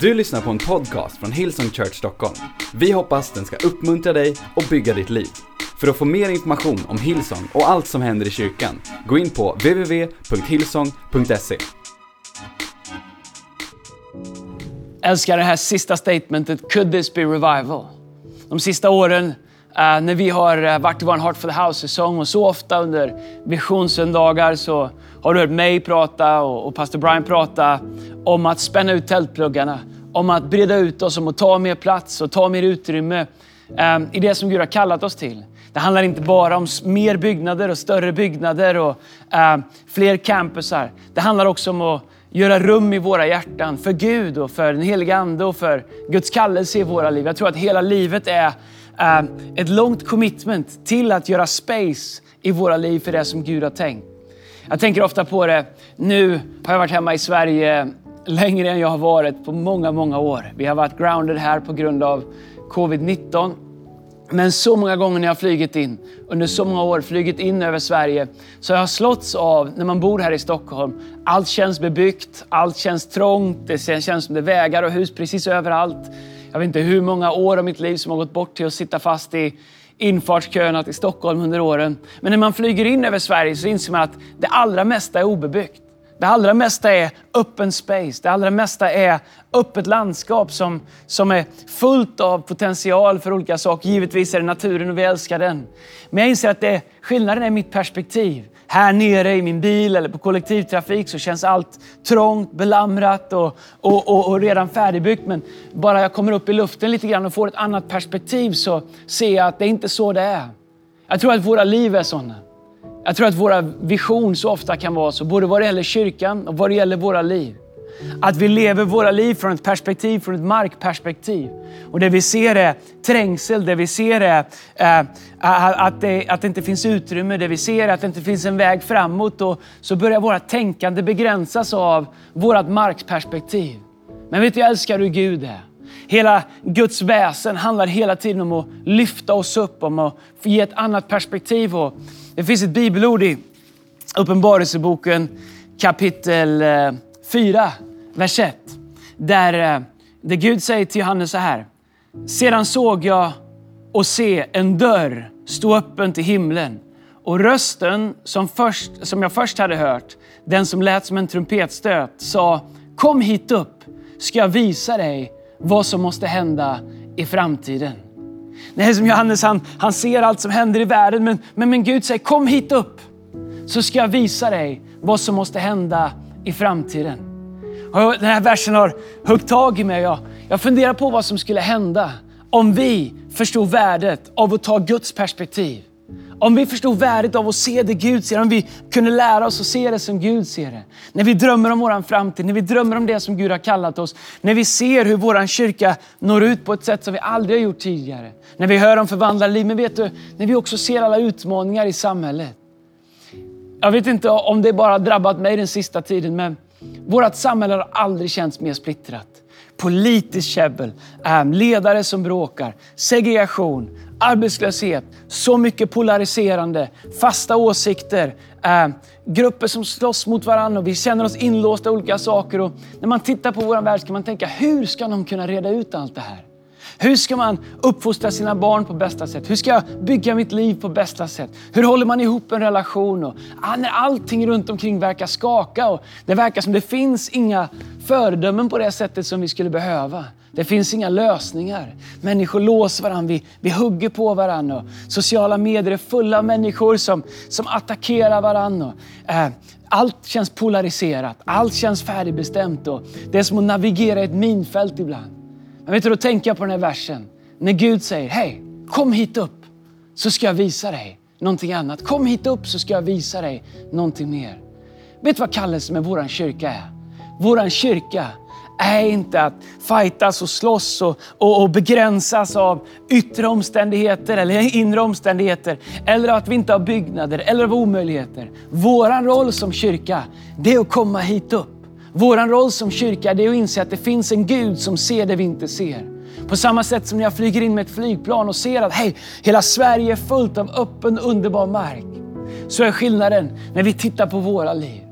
Du lyssnar på en podcast från Hillsong Church Stockholm. Vi hoppas den ska uppmuntra dig och bygga ditt liv. För att få mer information om Hillsong och allt som händer i kyrkan, gå in på www.hillsong.se. älskar det här sista statementet, could this be revival? De sista åren eh, när vi har eh, varit i vår Heart for the House-säsong och så ofta under visionssöndagar så har du hört mig prata och pastor Brian prata om att spänna ut tältpluggarna, om att breda ut oss, om att ta mer plats och ta mer utrymme eh, i det som Gud har kallat oss till. Det handlar inte bara om mer byggnader och större byggnader och eh, fler campusar. Det handlar också om att göra rum i våra hjärtan för Gud och för den heliga Ande och för Guds kallelse i våra liv. Jag tror att hela livet är eh, ett långt commitment till att göra space i våra liv för det som Gud har tänkt. Jag tänker ofta på det. Nu har jag varit hemma i Sverige längre än jag har varit på många, många år. Vi har varit grounded här på grund av covid-19. Men så många gånger när jag har flugit in, under så många år flugit in över Sverige, så har jag slåtts av när man bor här i Stockholm. Allt känns bebyggt, allt känns trångt, det känns som det är vägar och hus precis överallt. Jag vet inte hur många år av mitt liv som har gått bort till att sitta fast i infartsköerna till Stockholm under åren. Men när man flyger in över Sverige så inser man att det allra mesta är obebyggt. Det allra mesta är open space. Det allra mesta är öppet landskap som, som är fullt av potential för olika saker. Givetvis är det naturen och vi älskar den. Men jag inser att det, skillnaden är mitt perspektiv. Här nere i min bil eller på kollektivtrafik så känns allt trångt, belamrat och, och, och, och redan färdigbyggt. Men bara jag kommer upp i luften lite grann och får ett annat perspektiv så ser jag att det är inte så det är. Jag tror att våra liv är sådana. Jag tror att våra vision så ofta kan vara så, både vad det gäller kyrkan och vad det gäller våra liv. Att vi lever våra liv från ett perspektiv, från ett markperspektiv. Och det vi ser är trängsel, det vi ser är eh, att, det, att det inte finns utrymme, det vi ser är att det inte finns en väg framåt. Och så börjar vårt tänkande begränsas av vårt markperspektiv. Men vet du, jag älskar hur Gud är. Hela Guds väsen handlar hela tiden om att lyfta oss upp, om att ge ett annat perspektiv. Och det finns ett bibelord i Uppenbarelseboken kapitel eh, 4, vers 1. Där, eh, där Gud säger till Johannes så här. Sedan såg jag och se en dörr stå öppen till himlen. Och rösten som, först, som jag först hade hört, den som lät som en trumpetstöt, sa Kom hit upp, ska jag visa dig vad som måste hända i framtiden. Nej, som Johannes, han, han ser allt som händer i världen, men, men, men Gud säger kom hit upp så ska jag visa dig vad som måste hända i framtiden. Och den här versen har huggt tag i mig. Jag, jag funderar på vad som skulle hända om vi förstod värdet av att ta Guds perspektiv. Om vi förstod värdet av att se det Gud ser, om vi kunde lära oss att se det som Gud ser det. När vi drömmer om vår framtid, när vi drömmer om det som Gud har kallat oss. När vi ser hur vår kyrka når ut på ett sätt som vi aldrig har gjort tidigare. När vi hör om förvandlade liv, men vet du, när vi också ser alla utmaningar i samhället. Jag vet inte om det bara har drabbat mig den sista tiden, men vårt samhälle har aldrig känts mer splittrat. Politiskt käbbel, äh, ledare som bråkar, segregation, arbetslöshet, så mycket polariserande, fasta åsikter, eh, grupper som slåss mot varandra och vi känner oss inlåsta i olika saker. Och när man tittar på vår värld kan man tänka, hur ska de kunna reda ut allt det här? Hur ska man uppfostra sina barn på bästa sätt? Hur ska jag bygga mitt liv på bästa sätt? Hur håller man ihop en relation? Och, ah, när allting runt omkring verkar skaka och det verkar som det finns inga föredömen på det sättet som vi skulle behöva. Det finns inga lösningar. Människor låser varandra, vi, vi hugger på varandra. Och sociala medier är fulla av människor som, som attackerar varandra. Och, eh, allt känns polariserat, allt känns färdigbestämt. Och det är som att navigera i ett minfält ibland. Men vet du, då tänker jag på den här versen. När Gud säger, hej, kom hit upp så ska jag visa dig någonting annat. Kom hit upp så ska jag visa dig någonting mer. Vet du vad kallelsen med vår kyrka är? Vår kyrka är inte att fightas och slåss och, och, och begränsas av yttre omständigheter eller inre omständigheter. Eller att vi inte har byggnader eller av omöjligheter. Våran roll som kyrka, det är att komma hit upp. Vår roll som kyrka det är att inse att det finns en Gud som ser det vi inte ser. På samma sätt som när jag flyger in med ett flygplan och ser att hej, hela Sverige är fullt av öppen underbar mark. Så är skillnaden när vi tittar på våra liv.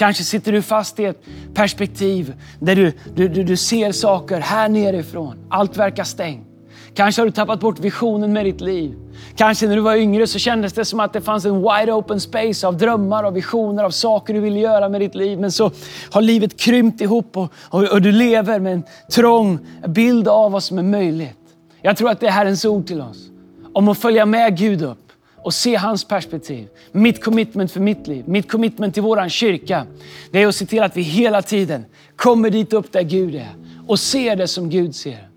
Kanske sitter du fast i ett perspektiv där du, du, du, du ser saker här nerifrån. Allt verkar stängt. Kanske har du tappat bort visionen med ditt liv. Kanske när du var yngre så kändes det som att det fanns en wide open space av drömmar och visioner, av saker du ville göra med ditt liv. Men så har livet krympt ihop och, och, och du lever med en trång bild av vad som är möjligt. Jag tror att det är Herrens ord till oss. Om att följa med Gud upp och se hans perspektiv. Mitt commitment för mitt liv, mitt commitment till våran kyrka, det är att se till att vi hela tiden kommer dit upp där Gud är och ser det som Gud ser.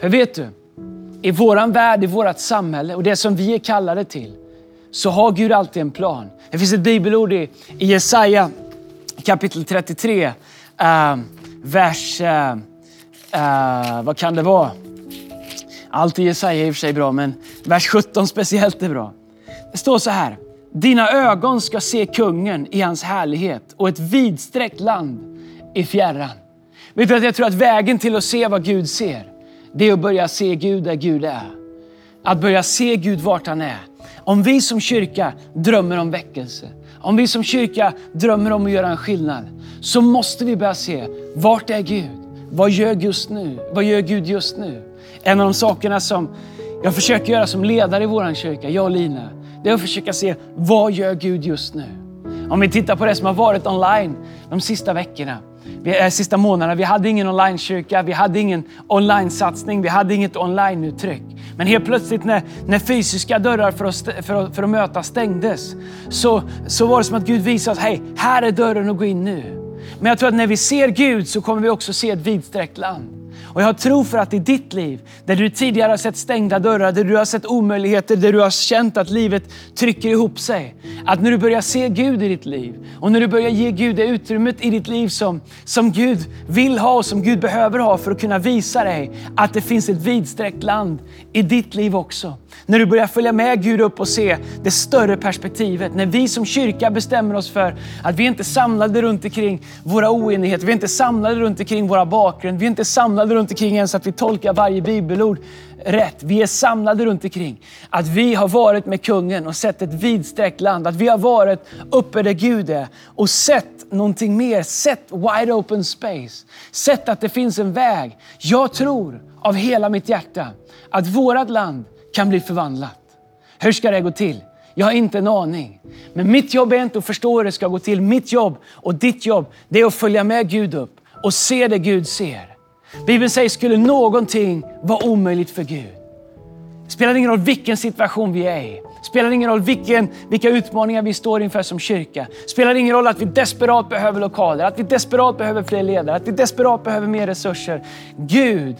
För vet du, i våran värld, i vårt samhälle och det som vi är kallade till, så har Gud alltid en plan. Det finns ett bibelord i, i Jesaja kapitel 33, uh, eh, vers, uh, uh, vad kan det vara? Allt i Jesaja är i och för sig bra, men vers 17 speciellt är bra. Det står så här. Dina ögon ska se kungen i hans härlighet och ett vidsträckt land i fjärran. Vet du att jag tror att vägen till att se vad Gud ser, det är att börja se Gud där Gud är. Att börja se Gud vart han är. Om vi som kyrka drömmer om väckelse, om vi som kyrka drömmer om att göra en skillnad, så måste vi börja se, vart är Gud? Vad gör, just nu? Vad gör Gud just nu? En av de sakerna som jag försöker göra som ledare i vår kyrka, jag och Lina, det är att försöka se, vad gör Gud just nu? Om vi tittar på det som har varit online de sista veckorna, de eh, sista månaderna. Vi hade ingen online-kyrka, vi hade ingen online-satsning, vi hade inget online-uttryck. Men helt plötsligt när, när fysiska dörrar för att, för, att, för att möta stängdes, så, så var det som att Gud visade oss, hej, här är dörren att gå in nu. Men jag tror att när vi ser Gud så kommer vi också se ett vidsträckt land. Och jag tror för att i ditt liv, där du tidigare har sett stängda dörrar, där du har sett omöjligheter, där du har känt att livet trycker ihop sig. Att när du börjar se Gud i ditt liv och när du börjar ge Gud det utrymmet i ditt liv som, som Gud vill ha och som Gud behöver ha för att kunna visa dig att det finns ett vidsträckt land i ditt liv också. När du börjar följa med Gud upp och se det större perspektivet. När vi som kyrka bestämmer oss för att vi inte är samlade runt omkring våra oenigheter. Vi är inte samlade runt omkring våra bakgrund. Vi är inte samlade runt omkring ens att vi tolkar varje bibelord rätt. Vi är samlade runt omkring att vi har varit med kungen och sett ett vidsträckt land. Att vi har varit uppe där Gud är och sett någonting mer. Sett wide open space. Sett att det finns en väg. Jag tror av hela mitt hjärta att vårt land kan bli förvandlat. Hur ska det gå till? Jag har inte en aning. Men mitt jobb är inte att förstå hur det ska gå till. Mitt jobb och ditt jobb, det är att följa med Gud upp och se det Gud ser. Bibeln säger, skulle någonting vara omöjligt för Gud? Spelar ingen roll vilken situation vi är i. Spelar ingen roll vilken, vilka utmaningar vi står inför som kyrka. Spelar ingen roll att vi desperat behöver lokaler, att vi desperat behöver fler ledare, att vi desperat behöver mer resurser. Gud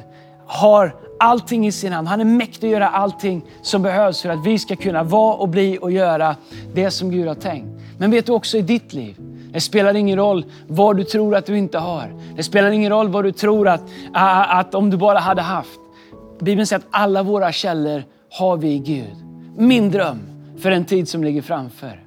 har allting i sin hand. Han är mäktig att göra allting som behövs för att vi ska kunna vara och bli och göra det som Gud har tänkt. Men vet du också i ditt liv, det spelar ingen roll vad du tror att du inte har. Det spelar ingen roll vad du tror att, att om du bara hade haft. Bibeln säger att alla våra källor har vi i Gud. Min dröm för en tid som ligger framför,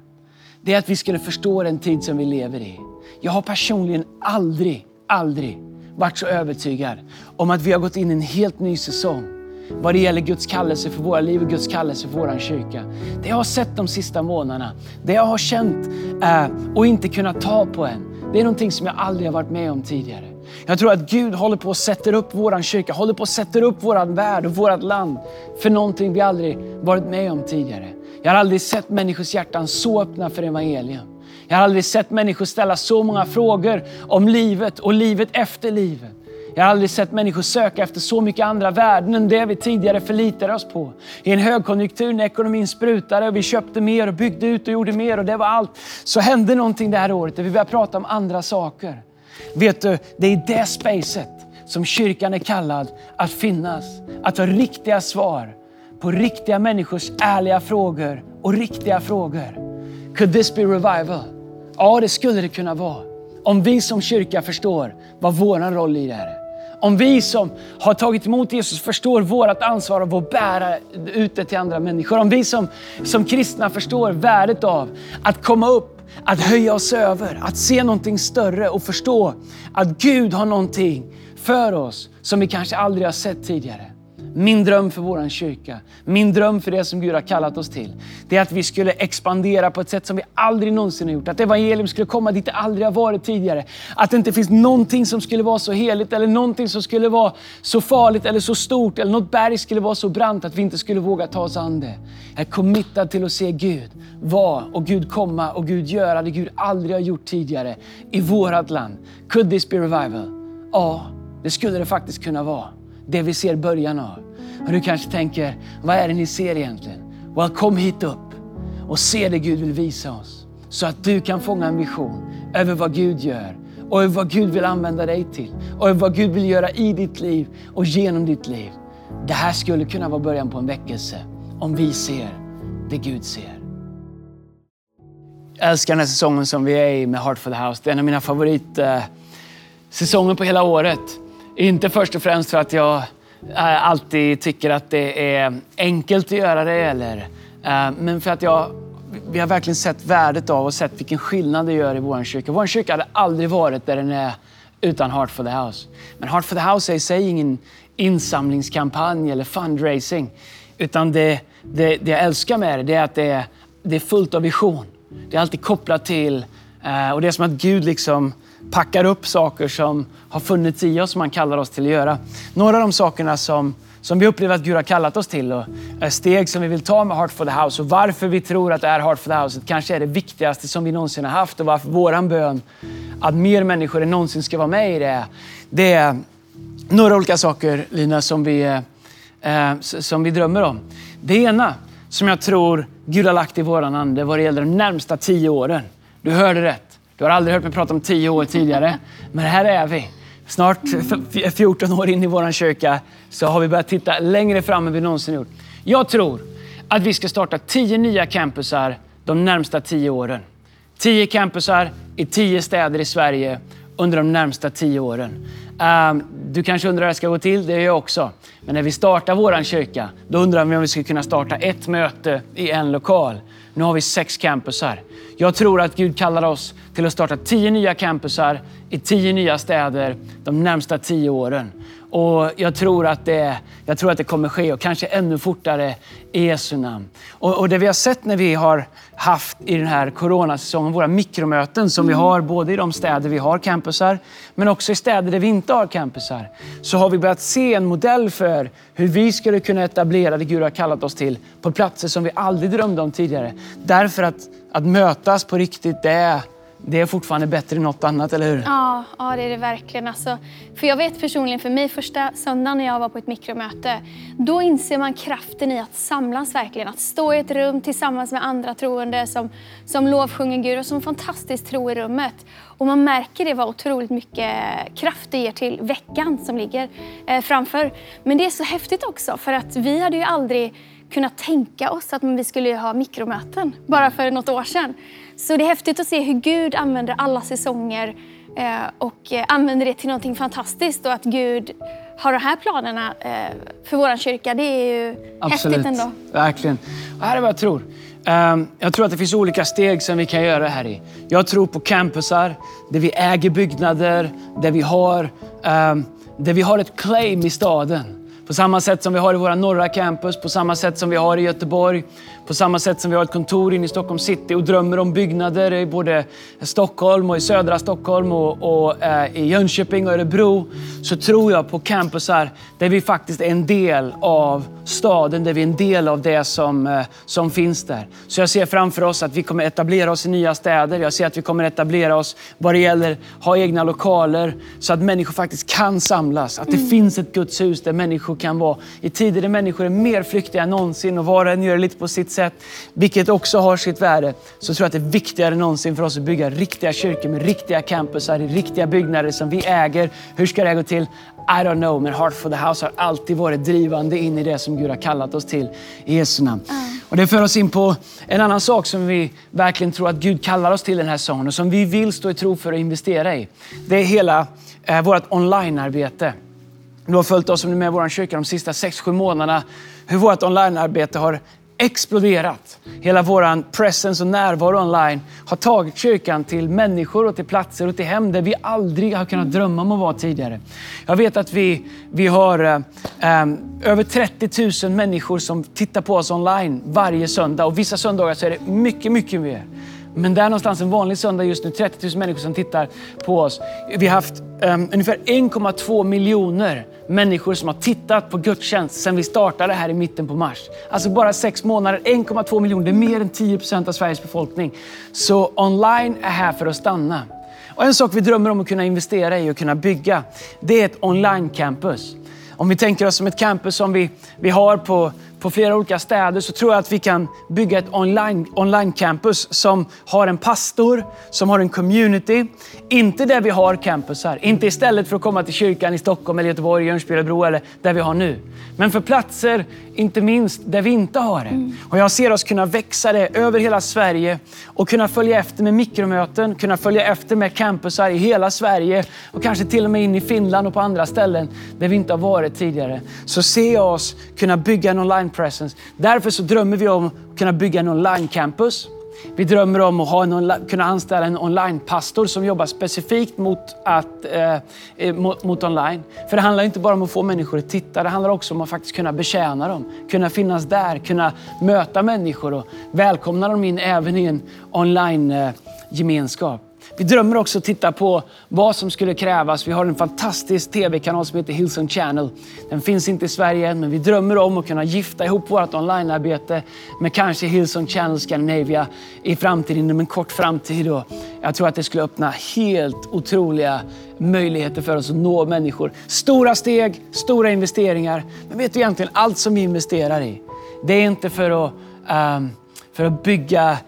det är att vi skulle förstå den tid som vi lever i. Jag har personligen aldrig, aldrig varit så övertygad om att vi har gått in i en helt ny säsong vad det gäller Guds kallelse för våra liv och Guds kallelse för vår kyrka. Det jag har sett de sista månaderna, det jag har känt eh, och inte kunnat ta på än, det är någonting som jag aldrig har varit med om tidigare. Jag tror att Gud håller på att sätta upp vår kyrka, håller på att sätta upp vår värld och vårt land för någonting vi aldrig varit med om tidigare. Jag har aldrig sett människors hjärtan så öppna för evangelium. Jag har aldrig sett människor ställa så många frågor om livet och livet efter livet. Jag har aldrig sett människor söka efter så mycket andra värden än det vi tidigare förlitade oss på. I en högkonjunktur när ekonomin sprutade och vi köpte mer och byggde ut och gjorde mer och det var allt, så hände någonting det här året där vi började prata om andra saker. Vet du, det är i det spacet som kyrkan är kallad att finnas. Att ha riktiga svar på riktiga människors ärliga frågor och riktiga frågor. Could this be revival? Ja, det skulle det kunna vara. Om vi som kyrka förstår vad vår roll i det här är. Om vi som har tagit emot Jesus förstår vårt ansvar av att bära ut det till andra människor. Om vi som, som kristna förstår värdet av att komma upp, att höja oss över, att se någonting större och förstå att Gud har någonting för oss som vi kanske aldrig har sett tidigare min dröm för vår kyrka, min dröm för det som Gud har kallat oss till, det är att vi skulle expandera på ett sätt som vi aldrig någonsin har gjort. Att evangelium skulle komma dit det aldrig har varit tidigare. Att det inte finns någonting som skulle vara så heligt eller någonting som skulle vara så farligt eller så stort eller något berg skulle vara så brant att vi inte skulle våga ta oss an det. Jag är committad till att se Gud vara och Gud komma och Gud göra det Gud aldrig har gjort tidigare i vårt land. Could this be revival? Ja, det skulle det faktiskt kunna vara. Det vi ser början av. Och du kanske tänker, vad är det ni ser egentligen? Well, kom hit upp och se det Gud vill visa oss. Så att du kan fånga en vision över vad Gud gör och över vad Gud vill använda dig till. Och över vad Gud vill göra i ditt liv och genom ditt liv. Det här skulle kunna vara början på en väckelse om vi ser det Gud ser. Jag älskar den här säsongen som vi är i med Heart for the House. Det är en av mina favoritsäsonger eh, på hela året. Inte först och främst för att jag eh, alltid tycker att det är enkelt att göra det, eller, eh, men för att jag, vi har verkligen sett värdet av och sett vilken skillnad det gör i vår kyrka. Vår kyrka hade aldrig varit där den är utan Heart for the House. Men Heart for the House är i sig ingen insamlingskampanj eller fundraising. Utan det, det, det jag älskar med det, det är att det är, det är fullt av vision. Det är alltid kopplat till, eh, och det är som att Gud liksom packar upp saker som har funnits i oss, som han kallar oss till att göra. Några av de sakerna som, som vi upplever att Gud har kallat oss till och steg som vi vill ta med Heart for the House och varför vi tror att det är Heart for the House kanske är det viktigaste som vi någonsin har haft och varför våran bön att mer människor än någonsin ska vara med i det. Det är några olika saker, Lina, som vi, eh, som vi drömmer om. Det ena som jag tror Gud har lagt i våran ande vad det gäller de närmsta tio åren. Du hörde rätt. Du har aldrig hört mig prata om tio år tidigare. Men här är vi. Snart 14 år in i vår kyrka så har vi börjat titta längre fram än vi någonsin gjort. Jag tror att vi ska starta tio nya campusar de närmsta tio åren. Tio campusar i tio städer i Sverige under de närmsta tio åren. Ehm, du kanske undrar hur det ska gå till, det gör jag också. Men när vi startar vår kyrka, då undrar vi om vi ska kunna starta ett möte i en lokal. Nu har vi sex campusar. Jag tror att Gud kallar oss till att starta tio nya campusar i tio nya städer de närmsta tio åren. Och jag tror att det, jag tror att det kommer ske och kanske ännu fortare i Jesu namn. Och, och det vi har sett när vi har haft i den här coronasäsongen, våra mikromöten som vi mm. har både i de städer vi har campusar, men också i städer där vi inte har campusar, så har vi börjat se en modell för hur vi skulle kunna etablera det Gud har kallat oss till på platser som vi aldrig drömde om tidigare. Därför att, att mötas på riktigt, det är det är fortfarande bättre än något annat, eller hur? Ja, ja det är det verkligen. Alltså, för jag vet personligen, för mig första söndagen när jag var på ett mikromöte, då inser man kraften i att samlas verkligen. Att stå i ett rum tillsammans med andra troende som, som lovsjunger Gud och som fantastiskt tro i rummet. Och man märker det vad otroligt mycket kraft det ger till veckan som ligger eh, framför. Men det är så häftigt också, för att vi hade ju aldrig kunnat tänka oss att vi skulle ha mikromöten bara för något år sedan. Så det är häftigt att se hur Gud använder alla säsonger eh, och eh, använder det till någonting fantastiskt och att Gud har de här planerna eh, för vår kyrka. Det är ju Absolut. häftigt ändå. Verkligen. Och här är vad jag tror. Ehm, jag tror att det finns olika steg som vi kan göra här i. Jag tror på campusar där vi äger byggnader, där vi har, ehm, där vi har ett claim i staden. På samma sätt som vi har i våra norra campus, på samma sätt som vi har i Göteborg, på samma sätt som vi har ett kontor inne i Stockholm city och drömmer om byggnader i både Stockholm och i södra Stockholm och, och eh, i Jönköping och Örebro, så tror jag på campusar där vi faktiskt är en del av staden, där vi är en del av det som, eh, som finns där. Så jag ser framför oss att vi kommer etablera oss i nya städer. Jag ser att vi kommer etablera oss vad det gäller ha egna lokaler så att människor faktiskt kan samlas. Att det mm. finns ett Guds hus där människor kan vara. I tider där människor är mer flyktiga än någonsin och var och en gör det lite på sitt sätt, vilket också har sitt värde, så tror jag att det är viktigare än någonsin för oss att bygga riktiga kyrkor med riktiga campusar i riktiga byggnader som vi äger. Hur ska det gå till? I don't know, men Heart for the House har alltid varit drivande in i det som Gud har kallat oss till i Jesu namn. Mm. Och det för oss in på en annan sak som vi verkligen tror att Gud kallar oss till den här sången och som vi vill stå i tro för att investera i. Det är hela eh, vårt online-arbete. Du har följt oss med vår kyrka de sista 6-7 månaderna. Hur vårt online-arbete har exploderat. Hela vår presence och närvaro online har tagit kyrkan till människor och till platser och till hem där vi aldrig har kunnat drömma om att vara tidigare. Jag vet att vi, vi har eh, eh över 30 000 människor som tittar på oss online varje söndag och vissa söndagar så är det mycket, mycket mer. Men det är någonstans en vanlig söndag just nu, 30 000 människor som tittar på oss. Vi har haft um, ungefär 1,2 miljoner människor som har tittat på gudstjänst sedan vi startade här i mitten på mars. Alltså bara sex månader, 1,2 miljoner. Det är mer än 10 procent av Sveriges befolkning. Så online är här för att stanna. Och en sak vi drömmer om att kunna investera i och kunna bygga, det är ett online-campus. Om vi tänker oss som ett campus som vi, vi har på på flera olika städer så tror jag att vi kan bygga ett online, online campus som har en pastor, som har en community. Inte där vi har campusar, inte istället för att komma till kyrkan i Stockholm, eller Göteborg, Jönköping, Örebro eller där vi har nu. Men för platser, inte minst, där vi inte har det. Mm. Och jag ser oss kunna växa det över hela Sverige och kunna följa efter med mikromöten, kunna följa efter med campusar i hela Sverige och kanske till och med in i Finland och på andra ställen där vi inte har varit tidigare. Så ser jag oss kunna bygga en online presence. Därför så drömmer vi om att kunna bygga en online-campus. Vi drömmer om att ha en, kunna anställa en online-pastor som jobbar specifikt mot, att, eh, eh, mot, mot, online. För det handlar inte bara om att få människor att titta, det handlar också om att faktiskt kunna betjäna dem. Kunna finnas där, kunna möta människor och välkomna dem in även i en online-gemenskap. Eh, vi drömmer också att titta på vad som skulle krävas. Vi har en fantastisk tv-kanal som heter Hillsong Channel. Den finns inte i Sverige än, men vi drömmer om att kunna gifta ihop vårt onlinearbete med kanske Hillsong Channel Scandinavia i framtiden, inom en kort framtid. Och jag tror att det skulle öppna helt otroliga möjligheter för oss att nå människor. Stora steg, stora investeringar. Men vet du egentligen, allt som vi investerar i, det är inte för att, um, för att bygga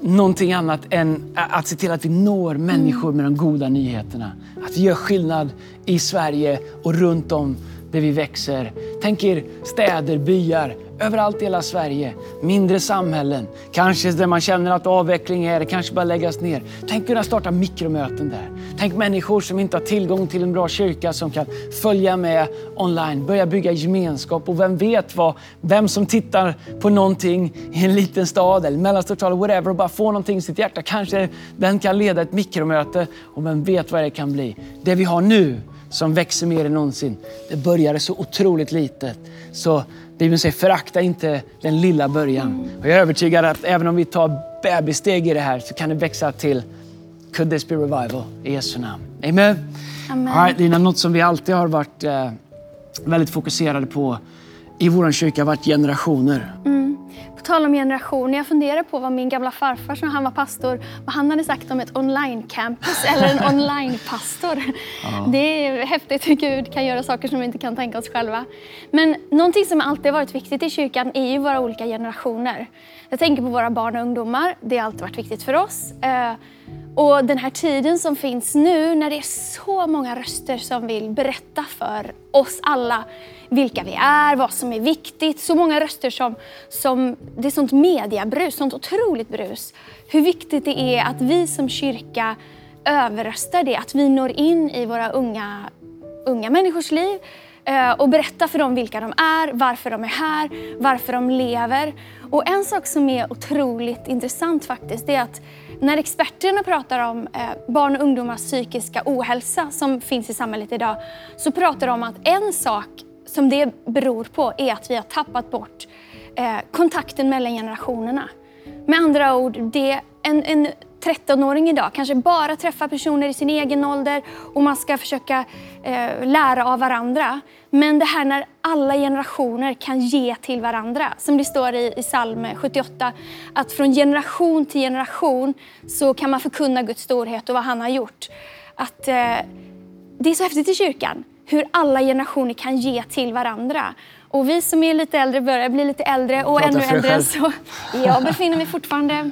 någonting annat än att se till att vi når människor med de goda nyheterna. Att vi gör skillnad i Sverige och runt om där vi växer. Tänk er städer, byar, överallt i hela Sverige. Mindre samhällen, kanske där man känner att avveckling är, det kanske bara läggas ner. Tänk kunna starta mikromöten där. Tänk människor som inte har tillgång till en bra kyrka som kan följa med online, börja bygga gemenskap och vem vet vad, vem som tittar på någonting i en liten stad eller mellanstort whatever och bara får någonting i sitt hjärta. Kanske den kan leda ett mikromöte och vem vet vad det kan bli. Det vi har nu som växer mer än någonsin. Det började så otroligt litet. Så Bibeln säger förakta inte den lilla början. Och jag är övertygad att även om vi tar bebissteg i det här så kan det växa till Could this be revival? I Jesu namn. Amen. Amen. All right, Lina, något som vi alltid har varit eh, väldigt fokuserade på i vår kyrka har varit generationer. Mm. På tal om generationer, jag funderar på vad min gamla farfar när han var pastor, vad han hade sagt om ett online-campus eller en online-pastor. Ja. Det är häftigt hur Gud kan göra saker som vi inte kan tänka oss själva. Men någonting som alltid varit viktigt i kyrkan är ju våra olika generationer. Jag tänker på våra barn och ungdomar, det har alltid varit viktigt för oss. Och den här tiden som finns nu när det är så många röster som vill berätta för oss alla vilka vi är, vad som är viktigt. Så många röster som, som det är sånt mediabrus, sånt otroligt brus. Hur viktigt det är att vi som kyrka överröstar det, att vi når in i våra unga, unga människors liv eh, och berättar för dem vilka de är, varför de är här, varför de lever. Och en sak som är otroligt intressant faktiskt, det är att när experterna pratar om eh, barn och ungdomars psykiska ohälsa som finns i samhället idag, så pratar de om att en sak som det beror på är att vi har tappat bort eh, kontakten mellan generationerna. Med andra ord, det, en, en 13-åring idag kanske bara träffar personer i sin egen ålder och man ska försöka eh, lära av varandra. Men det här när alla generationer kan ge till varandra, som det står i, i psalm 78, att från generation till generation så kan man förkunna Guds storhet och vad han har gjort. Att eh, Det är så häftigt i kyrkan, hur alla generationer kan ge till varandra. Och vi som är lite äldre börjar bli lite äldre och ännu äldre. Så jag befinner mig fortfarande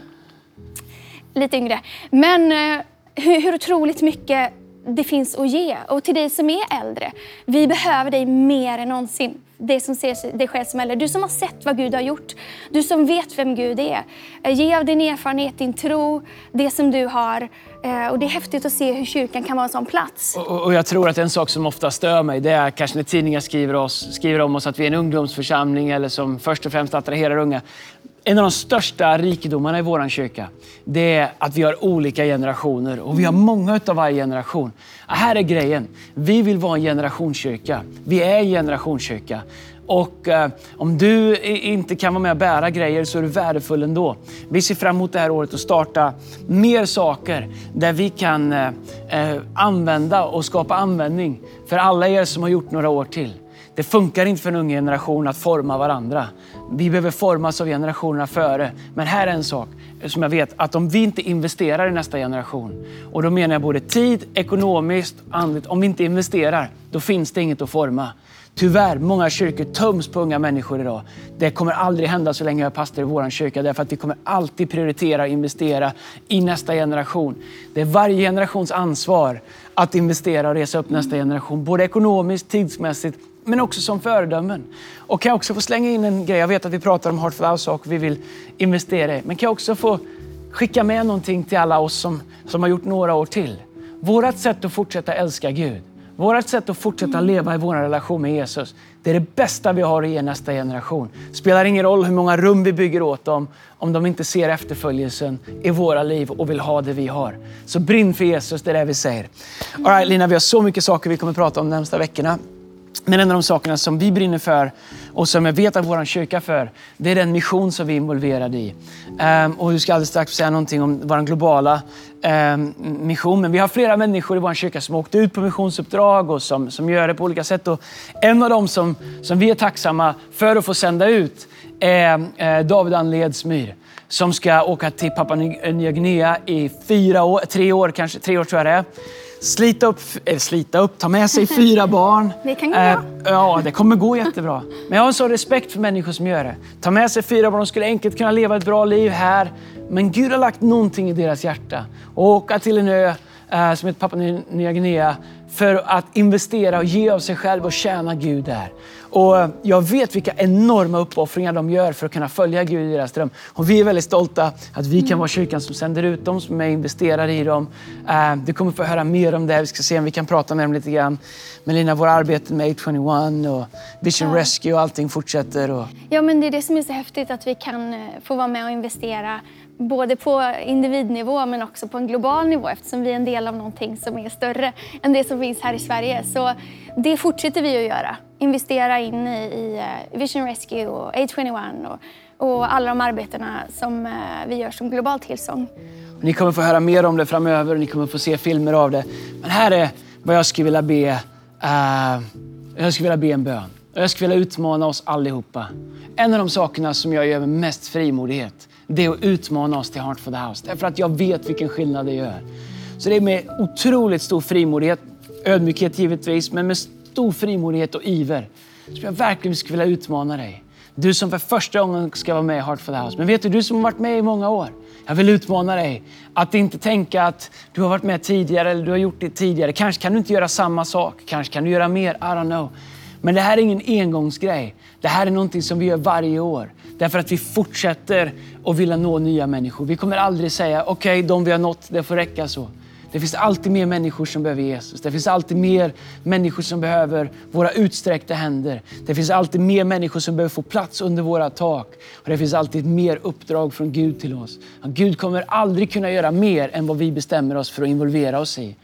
lite yngre. Men eh, hur, hur otroligt mycket det finns att ge. Och till dig som är äldre, vi behöver dig mer än någonsin. Det som ser dig själv som äldre. Du som har sett vad Gud har gjort. Du som vet vem Gud är. Eh, ge av din erfarenhet, din tro, det som du har. Eh, och det är häftigt att se hur kyrkan kan vara en sån plats. Och, och jag tror att en sak som ofta stör mig, det är kanske när tidningar skriver, oss, skriver om oss att vi är en ungdomsförsamling eller som först och främst attraherar unga. En av de största rikedomarna i vår kyrka, det är att vi har olika generationer och vi har många av varje generation. Här är grejen. Vi vill vara en generationskyrka. Vi är en generationskyrka. Och eh, om du inte kan vara med och bära grejer så är du värdefull ändå. Vi ser fram emot det här året att starta mer saker där vi kan eh, eh använda och skapa användning för alla er som har gjort några år till. Det funkar inte för en ung generation att forma varandra. Vi behöver formas av generationerna före. Men här är en sak som jag vet, att om vi inte investerar i nästa generation, och då menar jag både tid, ekonomiskt, andligt. Om vi inte investerar, då finns det inget att forma. Tyvärr, många kyrkor töms på unga människor idag. Det kommer aldrig hända så länge jag är pastor i vår kyrka, därför att vi kommer alltid prioritera och investera i nästa generation. Det är varje generations ansvar att investera och resa upp nästa generation, både ekonomiskt, tidsmässigt men också som föredömen. Och kan jag också få slänga in en grej? Jag vet att vi pratar om Heart for House och vi vill investera i. Men kan jag också få skicka med någonting till alla oss som, som har gjort några år till? Vårat sätt att fortsätta älska Gud, vårt sätt att fortsätta leva i vår relation med Jesus, det är det bästa vi har att ge nästa generation. Spelar ingen roll hur många rum vi bygger åt dem, om de inte ser efterföljelsen i våra liv och vill ha det vi har. Så brinn för Jesus, det är det vi säger. All right, Lina, vi har så mycket saker vi kommer prata om de närmsta veckorna. Men en av de sakerna som vi brinner för och som jag vet att vår kyrka för, det är den mission som vi är involverade i. Um, och du ska alldeles strax säga någonting om vår globala um, mission. Men vi har flera människor i vår kyrka som åkt ut på missionsuppdrag och som, som gör det på olika sätt. Och en av dem som, som vi är tacksamma för att få sända ut är eh, David Anledsmyr som ska åka till Papua Nya Guinea i fyra år, tre år kanske, tre år tror jag det är slita upp, eller slita upp, ta med sig fyra barn. Det kan gå bra. Eh, ja, det kommer gå jättebra. Men jag har en sån respekt för människor som gör det. Ta med sig fyra barn, de skulle enkelt kunna leva ett bra liv här. Men Gud har lagt någonting i deras hjärta. Och åka till en ö eh, som heter Papua Nya Guinea för att investera och ge av sig själv och tjäna Gud där. Och jag vet vilka enorma uppoffringar de gör för att kunna följa Gud i deras dröm. Och vi är väldigt stolta att vi kan vara kyrkan som sänder ut dem, som är investerade i dem. Eh, du kommer få höra mer om det. Vi ska se om vi kan prata med dem lite grann. Men Lina, våra arbeten med 821 och Vision. Rescue och allting fortsätter. Och... Ja, men det är det som är så häftigt, att vi kan eh, få vara med och investera både på individnivå men också på en global nivå eftersom vi är en del av någonting som är större än det som finns här i Sverige. Så det fortsätter vi att göra. Investera in i, eh, Vision Rescue och A21 och, och alla de arbetena som eh, vi gör som globalt tillsång. Ni kommer få höra mer om det framöver och ni kommer få se filmer av det. Men här är vad jag skulle vilja be. Uh, jag skulle vilja be en bön. Jag skulle vilja utmana oss allihopa. En av de sakerna som jag gör med mest frimodighet, det är att utmana oss till Heart for the House. Därför att jag vet vilken skillnad det gör. Så det är med otroligt stor frimodighet, ödmjukhet givetvis, men med stor frimodighet och iver som jag verkligen skulle vilja utmana dig. Du som för första gången ska vara med i Heart for the House. Men vet du, du som har varit med i många år. Jag vill utmana dig att inte tänka att du har varit med tidigare eller du har gjort det tidigare. Kanske kan du inte göra samma sak. Kanske kan du göra mer. I don't know. Men det här är ingen engångsgrej. Det här är någonting som vi gör varje år. Därför att vi fortsätter att vilja nå nya människor. Vi kommer aldrig säga, okej, okay, de vi har nått, det får räcka så. Det finns alltid mer människor som behöver Jesus. Det finns alltid mer människor som behöver våra utsträckta händer. Det finns alltid mer människor som behöver få plats under våra tak. Och det finns alltid mer uppdrag från Gud till oss. Gud kommer aldrig kunna göra mer än vad vi bestämmer oss för att involvera oss i.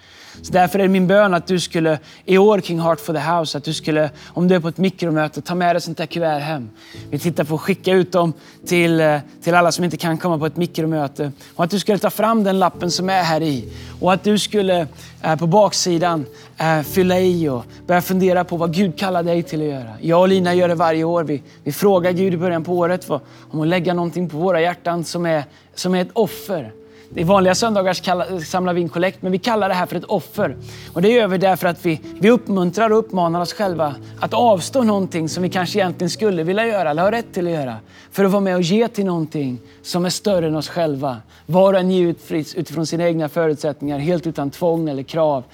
Så därför är min bön att du skulle i år kring Heart for the House, att du skulle, om du är på ett mikromöte, ta med dig sånt där kuvert hem. Vi tittar på att skicka ut dem till, eh, till alla som inte kan komma på ett mikromöte. Och att du skulle ta fram den lappen som är här i. Och att du skulle eh, på baksidan eh, fylla i och börja fundera på vad Gud kallar dig till att göra. Jag och Lina gör det varje år. Vi, vi frågar Gud i början på året för, om att lägga någonting på våra hjärtan som är, som är ett offer i vanliga söndagar samlar vi in kollekt, men vi kallar det här för ett offer. Och det gör vi därför att vi, vi uppmuntrar och uppmanar oss själva att avstå någonting som vi kanske egentligen skulle vilja göra eller har rätt till att göra. För att vara med och ge till någonting som är större än oss själva. Var och en ger utifrån sina egna förutsättningar, helt utan tvång eller krav.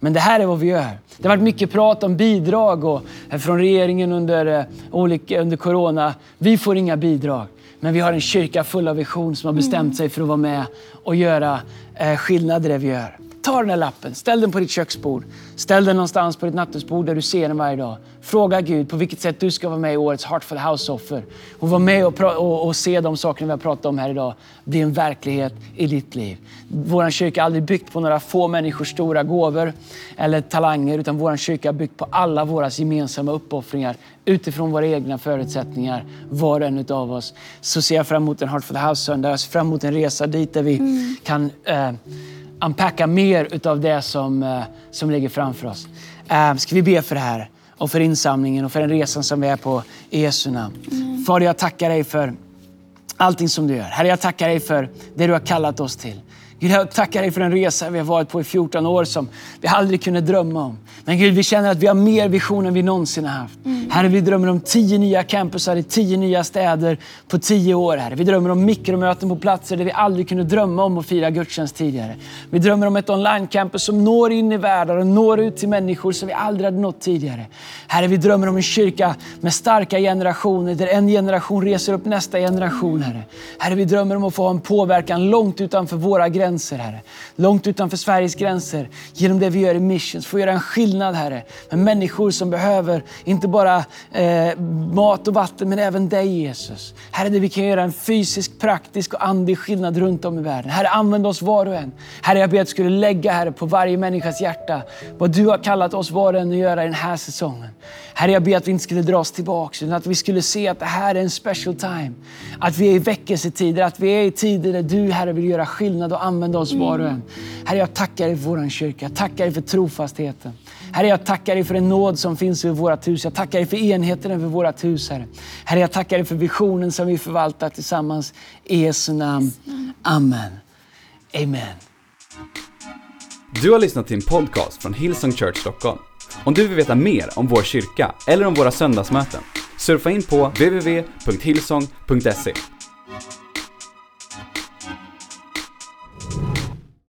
Men det här är vad vi gör. Det har varit mycket prat om bidrag och, eh, från regeringen under, eh, olika, under corona. Vi får inga bidrag. Men vi har en kyrka full av vision som har bestämt sig för att vara med och göra eh, skillnad i det vi gör. Ta den här lappen, ställ den på ditt köksbord. Ställ den någonstans på ditt nattduksbord där du ser den varje dag. Fråga Gud på vilket sätt du ska vara med i årets Heart for the House-offer. Och vara med och, och, och, se de sakerna vi har pratat om här idag bli en verklighet i ditt liv. Vår kyrka är aldrig byggt på några få människors stora gåvor eller talanger, utan vår kyrka är byggt på alla våra gemensamma uppoffringar utifrån våra egna förutsättningar, var och en av oss. Så ser jag fram emot en Heart for the House-söndag. Jag ser fram emot en resa dit där vi mm. kan eh, unpacka mer utav det som, eh, som ligger framför oss. Eh, ska vi be för det här och för insamlingen och för den resan som vi är på i Jesu namn. Mm. Fader, jag tackar dig för allting som du gör. Herre, jag tackar dig för det du har kallat oss till. Gud, jag tackar dig för en resa vi har varit på i 14 år som vi aldrig kunde drömma om. Men Gud, vi känner att vi har mer vision än vi någonsin har haft. Mm. Herre, vi drömmer om tio nya campusar i tio nya städer på tio år. Herre. Vi drömmer om mikromöten på platser där vi aldrig kunde drömma om att fira gudstjänst tidigare. Vi drömmer om ett online-campus som når in i världar och når ut till människor som vi aldrig hade nått tidigare. Herre, vi drömmer om en kyrka med starka generationer där en generation reser upp nästa generation. Herre, herre vi drömmer om att få ha en påverkan långt utanför våra gränser. Herre. Långt utanför Sveriges gränser genom det vi gör i Missions. Få göra en skillnad Herre med människor som behöver inte bara eh, mat och vatten men även dig Jesus. Herre, där vi kan göra en fysisk, praktisk och andlig skillnad runt om i världen. Herre, använd oss var och en. Herre, jag ber att du skulle lägga Herre, på varje människas hjärta vad du har kallat oss var och en att göra i den här säsongen. Herre, jag ber att vi inte skulle dra oss tillbaka utan att vi skulle se att det här är en special time. Att vi är i väckelsetider, att vi är i tider där du Herre vill göra skillnad och använda oss var och en. Herre, jag tackar dig för vår kyrka. Jag tackar dig för trofastheten. Herre, jag tackar dig för den nåd som finns över vårt hus. Jag tackar dig för enheten över vårt hus, Herre. Herre, jag tackar dig för visionen som vi förvaltar tillsammans. I Jesu namn. Amen. Amen. Du har lyssnat till en podcast från Hillsong Church Stockholm. Om du vill veta mer om vår kyrka eller om våra söndagsmöten, surfa in på www.hillsong.se.